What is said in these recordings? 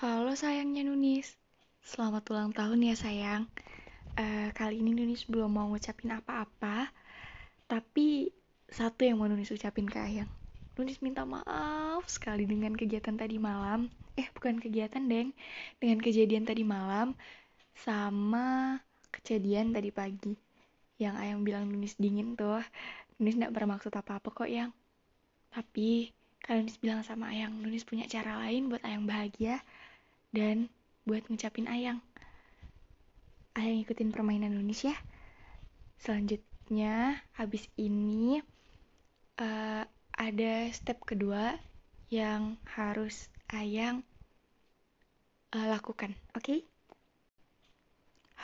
Halo sayangnya Nunis, selamat ulang tahun ya sayang. Uh, kali ini Nunis belum mau ngucapin apa-apa, tapi satu yang mau Nunis ucapin ke Ayang. Nunis minta maaf sekali dengan kegiatan tadi malam. Eh, bukan kegiatan, Deng. Dengan kejadian tadi malam sama kejadian tadi pagi. Yang Ayang bilang Nunis dingin tuh. Nunis gak bermaksud apa-apa kok, Yang. Tapi kalian bilang sama Ayang, Nunis punya cara lain buat Ayang bahagia dan buat ngucapin Ayang. Ayang ikutin permainan Nunis ya. Selanjutnya, habis ini uh, ada step kedua yang harus Ayang uh, lakukan, oke? Okay?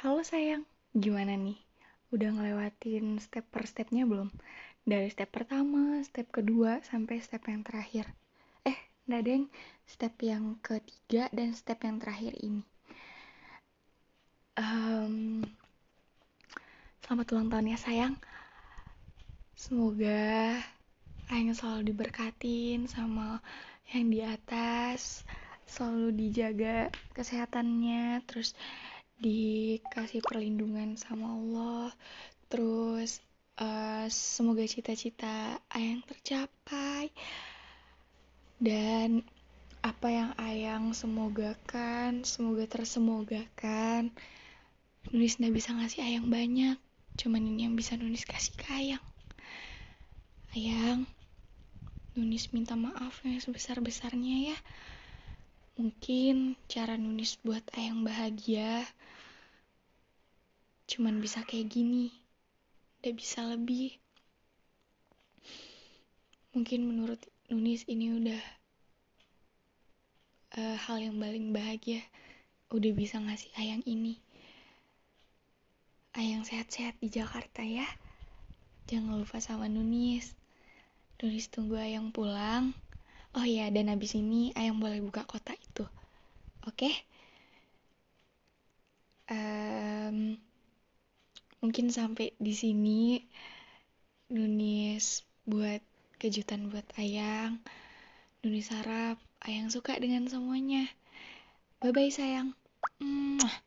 Halo sayang, gimana nih? Udah ngelewatin step per stepnya belum? Dari step pertama, step kedua, sampai step yang terakhir. Nggak deng, step yang ketiga dan step yang terakhir ini. Um, selamat ulang tahun ya sayang. Semoga Ayang selalu diberkatin sama yang di atas, selalu dijaga kesehatannya, terus dikasih perlindungan sama Allah, terus uh, semoga cita-cita Ayang tercapai dan apa yang Ayang semogakan semoga tersemogakan. Nulis gak bisa ngasih Ayang banyak. Cuman ini yang bisa Nulis kasih ke Ayang. Ayang Nunis minta maaf yang sebesar-besarnya ya. Mungkin cara Nunis buat Ayang bahagia cuman bisa kayak gini. Tidak bisa lebih. Mungkin menurut Nunis ini udah uh, hal yang paling bahagia. Udah bisa ngasih Ayang ini. Ayang sehat-sehat di Jakarta ya. Jangan lupa sama Nunis. Nunis tunggu Ayang pulang. Oh iya, dan abis ini Ayang boleh buka kota itu. Oke? Okay? Um, mungkin sampai di sini Nunis buat kejutan buat Ayang. Nunis harap Ayang suka dengan semuanya. Bye bye sayang. Mwah.